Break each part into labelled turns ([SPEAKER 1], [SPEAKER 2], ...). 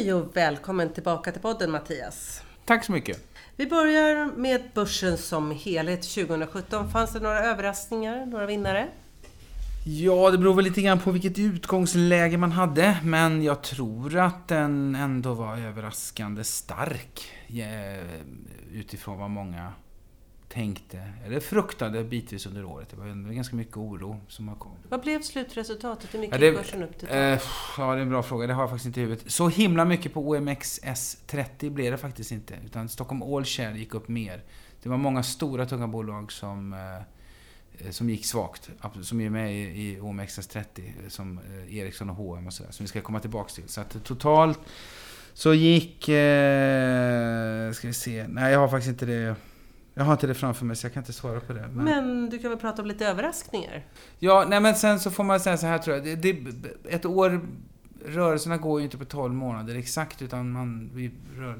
[SPEAKER 1] Hej och välkommen tillbaka till podden Mattias.
[SPEAKER 2] Tack så mycket.
[SPEAKER 1] Vi börjar med börsen som helhet 2017. Fanns det några överraskningar, några vinnare?
[SPEAKER 2] Ja, det beror väl lite grann på vilket utgångsläge man hade, men jag tror att den ändå var överraskande stark utifrån vad många tänkte, eller fruktade bitvis under året. Det var ganska mycket oro som har kommit.
[SPEAKER 1] Vad blev slutresultatet? Hur mycket
[SPEAKER 2] ja,
[SPEAKER 1] gick börsen upp till? Eh, ja,
[SPEAKER 2] det är en bra fråga. Det har jag faktiskt inte i huvudet. Så himla mycket på OMX S30 blev det faktiskt inte. Utan Stockholm All Share gick upp mer. Det var många stora tunga bolag som, eh, som gick svagt. Som är med i, i OMX S30. Som eh, Ericsson och H&M och sådär. Som vi ska komma tillbaka till. Så att totalt så gick... Eh, ska vi se. Nej, jag har faktiskt inte det. Jag har inte det framför mig så jag kan inte svara på det.
[SPEAKER 1] Men, men du kan väl prata om lite överraskningar?
[SPEAKER 2] Ja, nej men sen så får man säga så här tror jag. Det, det, ett år, rörelserna går ju inte på 12 månader exakt utan man, vi,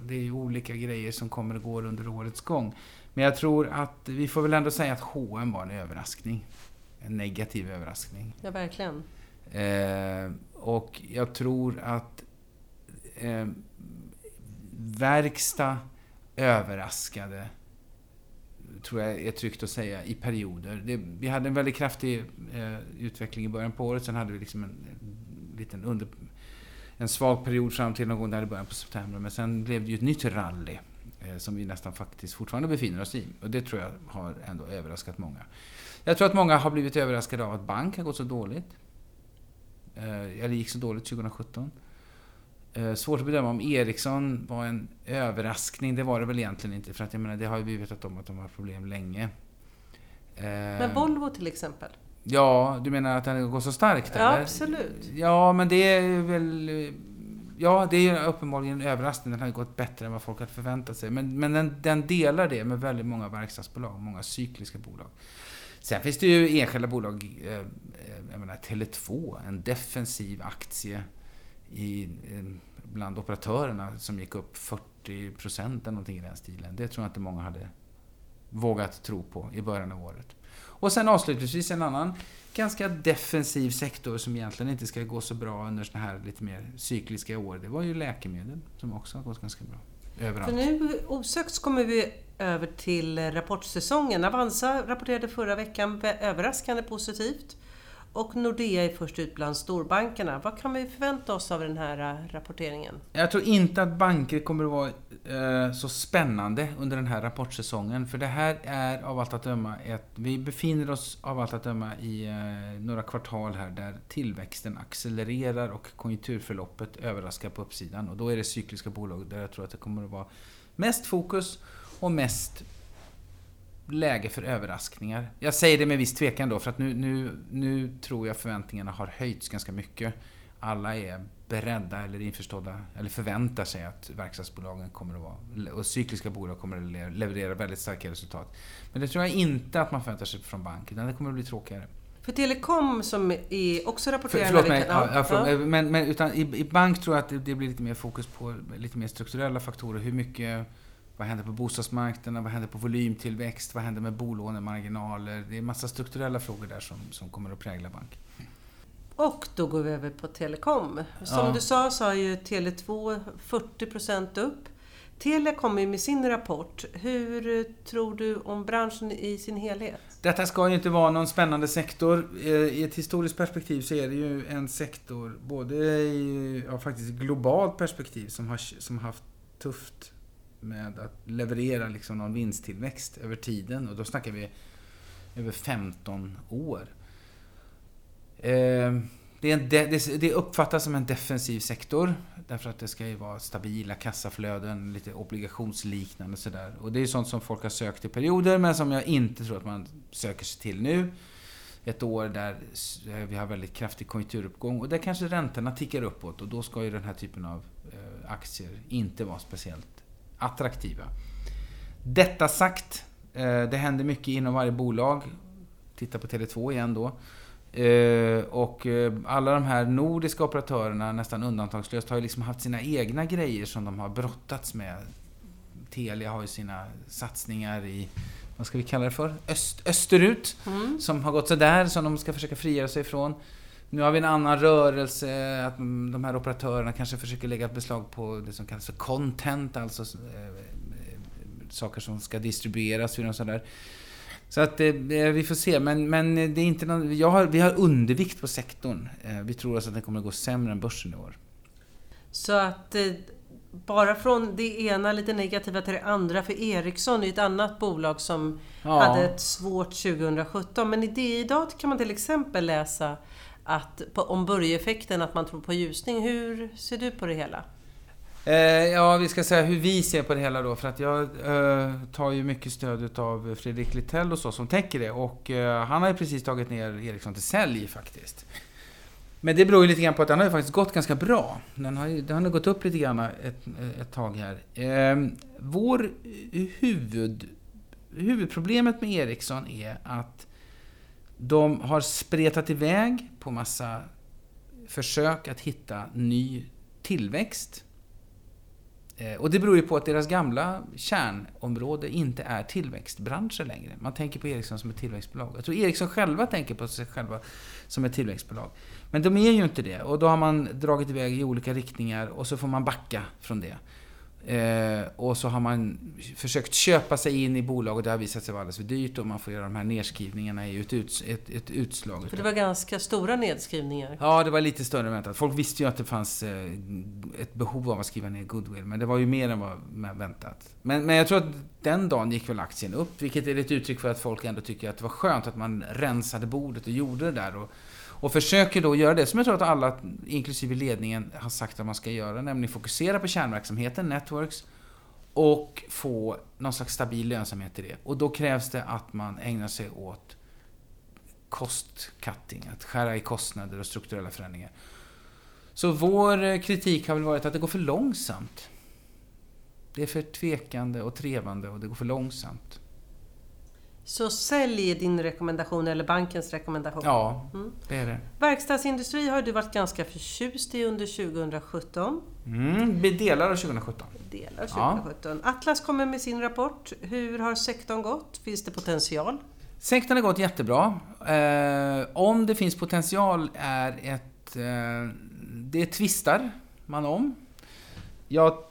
[SPEAKER 2] det är olika grejer som kommer och går under årets gång. Men jag tror att vi får väl ändå säga att H&M var en överraskning. En negativ överraskning.
[SPEAKER 1] Ja, verkligen.
[SPEAKER 2] Eh, och jag tror att eh, verkstad överraskade tror jag är tryggt att säga, i perioder. Det, vi hade en väldigt kraftig eh, utveckling i början på året. Sen hade vi liksom en, en liten under, en svag period fram till någon gång där i början på september. Men sen blev det ju ett nytt rally eh, som vi nästan faktiskt fortfarande befinner oss i. Och det tror jag har ändå överraskat många. Jag tror att många har blivit överraskade av att bank har gått så dåligt. Eh, eller gick så dåligt 2017. Eh, svårt att bedöma om Ericsson var en överraskning. Det var det väl egentligen inte. För att jag menar, det har ju vi vetat om att de har problem länge.
[SPEAKER 1] Eh, men Volvo till exempel?
[SPEAKER 2] Ja, du menar att den går så starkt?
[SPEAKER 1] Ja, eller? absolut.
[SPEAKER 2] Ja, men det är väl... Ja, det är uppenbarligen en överraskning. Den har gått bättre än vad folk hade förväntat sig. Men, men den, den delar det med väldigt många verkstadsbolag, många cykliska bolag. Sen finns det ju enskilda bolag, eh, jag menar Tele2, en defensiv aktie i, eh, bland operatörerna som gick upp 40 procent eller någonting i den stilen. Det tror jag inte många hade vågat tro på i början av året. Och sen avslutningsvis en annan ganska defensiv sektor som egentligen inte ska gå så bra under såna här lite mer cykliska år. Det var ju läkemedel som också har gått ganska bra. Överallt.
[SPEAKER 1] För nu osökt kommer vi över till eh, rapportsäsongen. Avanza rapporterade förra veckan överraskande positivt. Och Nordea är först ut bland storbankerna. Vad kan vi förvänta oss av den här eh, rapporteringen?
[SPEAKER 2] Jag tror inte att banker kommer att vara eh, så spännande under den här rapportsäsongen. För det här är av allt att döma ett... Vi befinner oss av allt att döma i eh, några kvartal här där tillväxten accelererar och konjunkturförloppet överraskar på uppsidan. Och då är det cykliska bolag där jag tror att det kommer att vara mest fokus och mest läge för överraskningar. Jag säger det med viss tvekan då, för att nu, nu, nu tror jag förväntningarna har höjts ganska mycket. Alla är beredda eller införstådda, eller förväntar sig att verkstadsbolagen kommer att vara, och cykliska bolag kommer att leverera väldigt starka resultat. Men det tror jag inte att man förväntar sig från bank, utan det kommer att bli tråkigare.
[SPEAKER 1] För Telekom som är också rapporterar...
[SPEAKER 2] För, förlåt mig, ja, ja, förlåt, ja. Men, men utan, i, i, bank tror jag att det, det, blir lite mer fokus på lite mer strukturella faktorer. Hur mycket vad händer på bostadsmarknaden? Vad händer på volymtillväxt? Vad händer med bolånemarginaler? Det är massa strukturella frågor där som, som kommer att prägla banken.
[SPEAKER 1] Och då går vi över på telekom. Som ja. du sa så har ju Tele2 40% upp. Telia kommer med sin rapport. Hur tror du om branschen i sin helhet?
[SPEAKER 2] Detta ska ju inte vara någon spännande sektor. Eh, I ett historiskt perspektiv så är det ju en sektor, både i ja, faktiskt globalt perspektiv, som har som haft tufft med att leverera liksom någon vinsttillväxt över tiden. Och då snackar vi över 15 år. Eh, det, en det, uppfattas som en defensiv sektor. Därför att det ska ju vara stabila kassaflöden, lite obligationsliknande sådär. Och det är sånt som folk har sökt i perioder, men som jag inte tror att man söker sig till nu. Ett år där eh, vi har väldigt kraftig konjunkturuppgång och där kanske räntorna tickar uppåt och då ska ju den här typen av eh, aktier inte vara speciellt attraktiva. Detta sagt, eh, det händer mycket inom varje bolag. Titta på Tele2 igen då. Eh, och eh, alla de här nordiska operatörerna, nästan undantagslöst, har ju liksom haft sina egna grejer som de har brottats med. Telia har ju sina satsningar i, vad ska vi kalla det för? Öst, österut. Mm. Som har gått sådär, som de ska försöka frigöra sig ifrån. Nu har vi en annan rörelse, att de här operatörerna kanske försöker lägga beslag på det som kallas för content, alltså eh, eh, saker som ska distribueras och sådär. Så att eh, vi får se, men, men det är inte någon, jag har, vi har undervikt på sektorn. Vi tror alltså att den kommer att gå sämre än börsen i år.
[SPEAKER 1] Så att bara från det ena lite negativa till det andra, för Ericsson är ett annat bolag som ja. hade ett svårt 2017. Men i det idag kan man till exempel läsa att, på, om börjeffekten, att man tror på ljusning. Hur ser du på det hela?
[SPEAKER 2] Eh, ja, vi ska säga hur vi ser på det hela då. För att jag eh, tar ju mycket stöd av Fredrik Littell och så som tänker det. Och eh, han har ju precis tagit ner Ericsson till sälj faktiskt. Men det beror ju lite grann på att den har ju faktiskt gått ganska bra. Den har ju den har gått upp lite grann ett, ett tag här. Eh, vår huvud, huvudproblemet med Ericsson är att de har spretat iväg på massa försök att hitta ny tillväxt. Eh, och det beror ju på att deras gamla kärnområde inte är tillväxtbranscher längre. Man tänker på Ericsson som ett tillväxtbolag. Jag tror Ericsson själva tänker på sig själva som ett tillväxtbolag. Men de är ju inte det. Och då har man dragit iväg i olika riktningar och så får man backa från det. Eh, och så har man försökt köpa sig in i bolag och det har visat sig vara alldeles för dyrt och man får göra de här nedskrivningarna i ett, ut, ett, ett utslag.
[SPEAKER 1] För det var ganska stora nedskrivningar?
[SPEAKER 2] Ja, det var lite större än väntat. Folk visste ju att det fanns eh, ett behov av att skriva ner goodwill, men det var ju mer än vad väntat. Men, men jag tror att den dagen gick väl aktien upp, vilket är ett uttryck för att folk ändå tycker att det var skönt att man rensade bordet och gjorde det där. Och, och försöker då göra det som jag tror att alla, inklusive ledningen, har sagt att man ska göra. Nämligen fokusera på kärnverksamheten, Networks, och få någon slags stabil lönsamhet i det. Och då krävs det att man ägnar sig åt cost cutting, att skära i kostnader och strukturella förändringar. Så vår kritik har väl varit att det går för långsamt. Det är för tvekande och trevande och det går för långsamt.
[SPEAKER 1] Så sälj din rekommendation, eller bankens rekommendation.
[SPEAKER 2] Ja, mm. det är det.
[SPEAKER 1] Verkstadsindustri har du varit ganska förtjust i under 2017.
[SPEAKER 2] Mm, delar av 2017.
[SPEAKER 1] Delar av 2017. Ja. Atlas kommer med sin rapport. Hur har sektorn gått? Finns det potential?
[SPEAKER 2] Sektorn har gått jättebra. Eh, om det finns potential är ett... Eh, det tvistar man om. Jag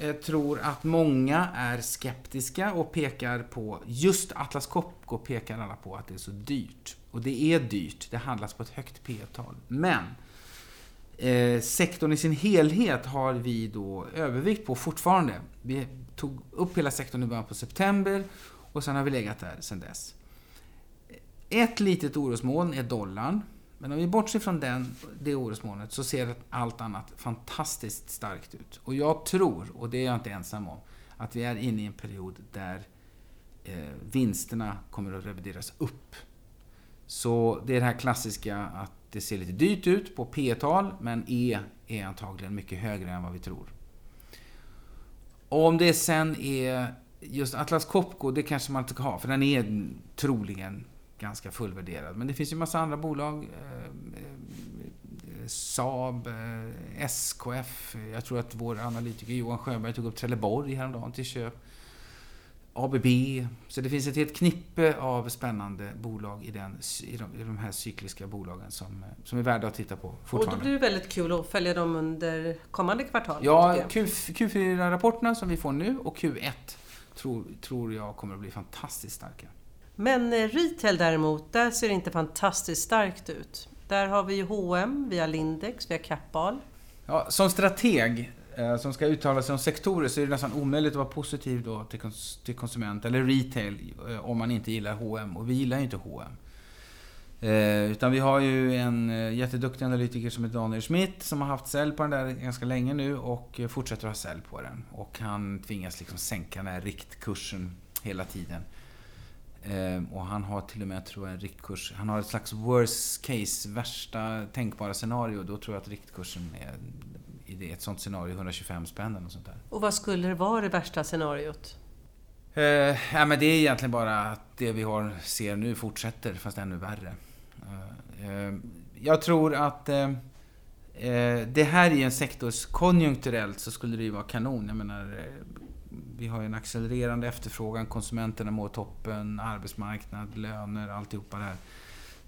[SPEAKER 2] Eh, tror att många är skeptiska och pekar på, just Atlas Copco pekar alla på att det är så dyrt. Och det är dyrt, det handlas på ett högt P-tal. Men eh, sektorn i sin helhet har vi då övervikt på fortfarande. Vi tog upp hela sektorn i början på september och sen har vi legat där sen dess. Ett litet orosmoln är dollarn. Men om vi bortser från den, det orosmolnet så ser allt annat fantastiskt starkt ut. Och jag tror, och det är jag inte ensam om, att vi är inne i en period där eh, vinsterna kommer att revideras upp. Så det är det här klassiska att det ser lite dyrt ut på P-tal, men E är antagligen mycket högre än vad vi tror. Och om det sen är just Atlas Copco, det kanske man inte ska ha, för den är troligen ganska fullvärderad. Men det finns ju massa andra bolag. Eh, eh, Saab, eh, SKF. Jag tror att vår analytiker Johan Sjöberg tog upp Trelleborg häromdagen till köp. ABB. Så det finns ett helt knippe av spännande bolag i, den, i, de, i de här cykliska bolagen som, som är värda att titta på fortfarande.
[SPEAKER 1] Och det blir väldigt kul att följa dem under kommande kvartal.
[SPEAKER 2] Ja, Q4-rapporterna som vi får nu och Q1 tror, tror jag kommer att bli fantastiskt starka.
[SPEAKER 1] Men eh, retail däremot, där ser det inte fantastiskt starkt ut. Där har vi ju H&M, vi har Lindex, vi har Kappahl.
[SPEAKER 2] Ja, som strateg eh, som ska uttala sig om sektorer så är det nästan omöjligt att vara positiv då till, kons till konsument eller retail eh, om man inte gillar H&M och vi gillar ju inte H&M. Eh, utan vi har ju en jätteduktig analytiker som heter Daniel Schmidt som har haft sälj på den där ganska länge nu och fortsätter att ha sälj på den. Och han tvingas liksom sänka den här riktkursen hela tiden. Eh, och han har till och med, tror jag, en riktkurs. Han har ett slags worst case, värsta tänkbara scenario. Då tror jag att riktkursen är i ett sånt scenario 125 spänn eller sånt där.
[SPEAKER 1] Och vad skulle det vara det värsta scenariot?
[SPEAKER 2] Eh, ja, men det är egentligen bara att det vi har, ser nu fortsätter, fast ännu värre. Eh, eh jag tror att eh, eh, det här är en sektor, konjunkturellt så skulle det ju vara kanon. Jag menar, vi har en accelererande efterfrågan, konsumenterna mår toppen, arbetsmarknad, löner, alltihopa det här.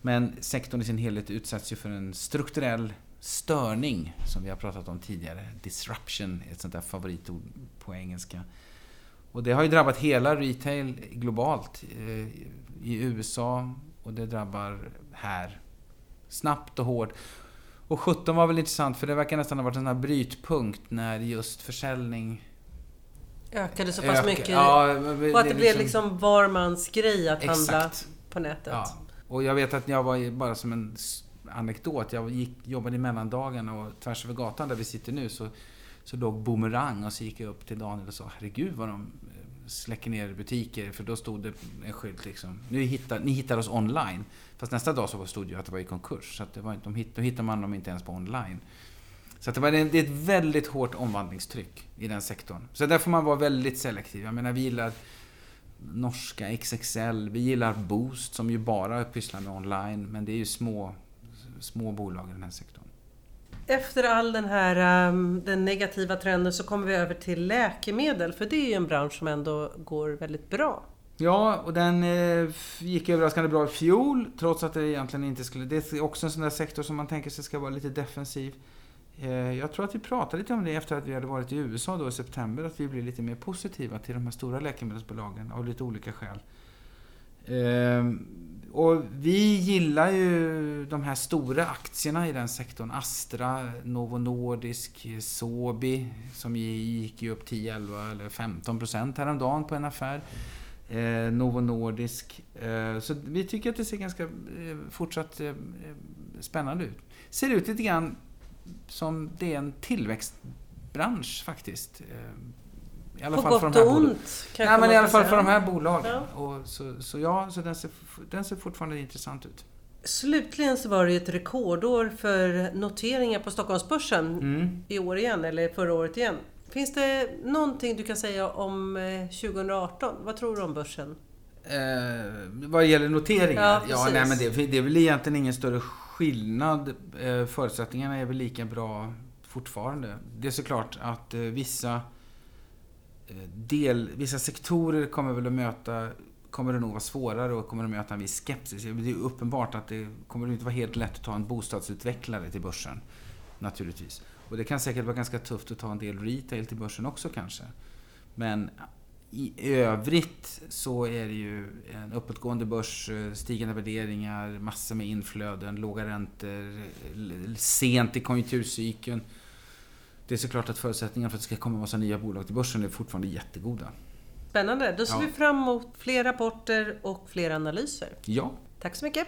[SPEAKER 2] Men sektorn i sin helhet utsätts ju för en strukturell störning som vi har pratat om tidigare. Disruption är ett sånt där favoritord på engelska. Och det har ju drabbat hela retail globalt. eh, I USA och det drabbar här. Snabbt och hårt. Och 17 var väl intressant för det verkar nästan ha varit en sån här brytpunkt när just försäljning
[SPEAKER 1] Ökade så pass
[SPEAKER 2] ökar.
[SPEAKER 1] mycket.
[SPEAKER 2] Ja,
[SPEAKER 1] och att det blev liksom var mans grej att handla
[SPEAKER 2] Exakt.
[SPEAKER 1] på nätet.
[SPEAKER 2] Ja. Och jag vet att jag var bara som en anekdot. Jag gick, jobbade i mellandagarna och tvärs över gatan där vi sitter nu så, så låg Boomerang och så gick jag upp till Daniel och sa Herregud vad de eh, släcker ner butiker. För då stod det en skylt liksom. Nu hittar, ni hittar oss online. Fast nästa dag så stod det ju att det var i konkurs. Så att det var, de hitt, då hittar man dem inte ens på online. Så att det, var, det är ett väldigt hårt omvandlingstryck i den sektorn. Så där får man vara väldigt selektiv. Jag menar, vi gillar norska XXL, vi gillar Boost som ju bara pysslar med online. Men det är ju små, små bolag i den här sektorn.
[SPEAKER 1] Efter all den här ehm, den negativa trenden så kommer vi över till läkemedel. För det är ju en bransch som ändå går väldigt bra.
[SPEAKER 2] Ja, och den eh, gick överraskande bra i fjol, trots att det egentligen inte skulle... Det är också en sån där sektor som man tänker sig ska vara lite defensiv. Eh, jag tror att vi pratade lite om det efter att vi hade varit i USA då i september, att vi blir lite mer positiva till de här stora läkemedelsbolagen av lite olika skäl. Ehm, och vi gillar ju de här stora aktierna i den sektorn. Astra, Novo Nordisk, Sobi, som gick ju upp 10, 11 eller 15 procent häromdagen på en affär eh, Novo Nordisk. Eh, så vi tycker att det ser ganska eh, fortsatt eh, eh, spännande ut. Ser ut lite grann som det är en tillväxtbransch faktiskt. Eh, I alla
[SPEAKER 1] På
[SPEAKER 2] fall för
[SPEAKER 1] gott
[SPEAKER 2] de här
[SPEAKER 1] och ont.
[SPEAKER 2] Ja, men i alla fall för de här bolagen.
[SPEAKER 1] Ja.
[SPEAKER 2] Och så, så ja, så den ser, den ser fortfarande intressant ut.
[SPEAKER 1] Slutligen så var det ett rekordår för noteringar på Stockholmsbörsen
[SPEAKER 2] Mm.
[SPEAKER 1] i år igen, eller förra året igen. Finns det någonting du kan säga om eh, 2018? Vad tror du om börsen?
[SPEAKER 2] Eh, vad gäller noteringar?
[SPEAKER 1] Ja,
[SPEAKER 2] Ja, nej, men det, det är väl egentligen ingen större skillnad. Eh, förutsättningarna är väl lika bra fortfarande. Det är såklart att eh, vissa eh, del, vissa sektorer kommer väl att möta kommer det nog vara svårare och kommer att möta en viss skepsis. Det är uppenbart att det kommer inte vara helt lätt att ta en bostadsutvecklare till börsen. Naturligtvis. Och det kan säkert vara ganska tufft att ta en del retail till börsen också kanske. Men i övrigt så är det ju en uppåtgående börs, eh, stigande värderingar, massor med inflöden, låga räntor, sent i konjunkturcykeln. Det är såklart att förutsättningarna för att det ska komma massa nya bolag till börsen är fortfarande jättegoda.
[SPEAKER 1] Spännande. Då ser
[SPEAKER 2] Ja.
[SPEAKER 1] vi fram emot fler rapporter och fler analyser.
[SPEAKER 2] Ja,
[SPEAKER 1] Tack så mycket!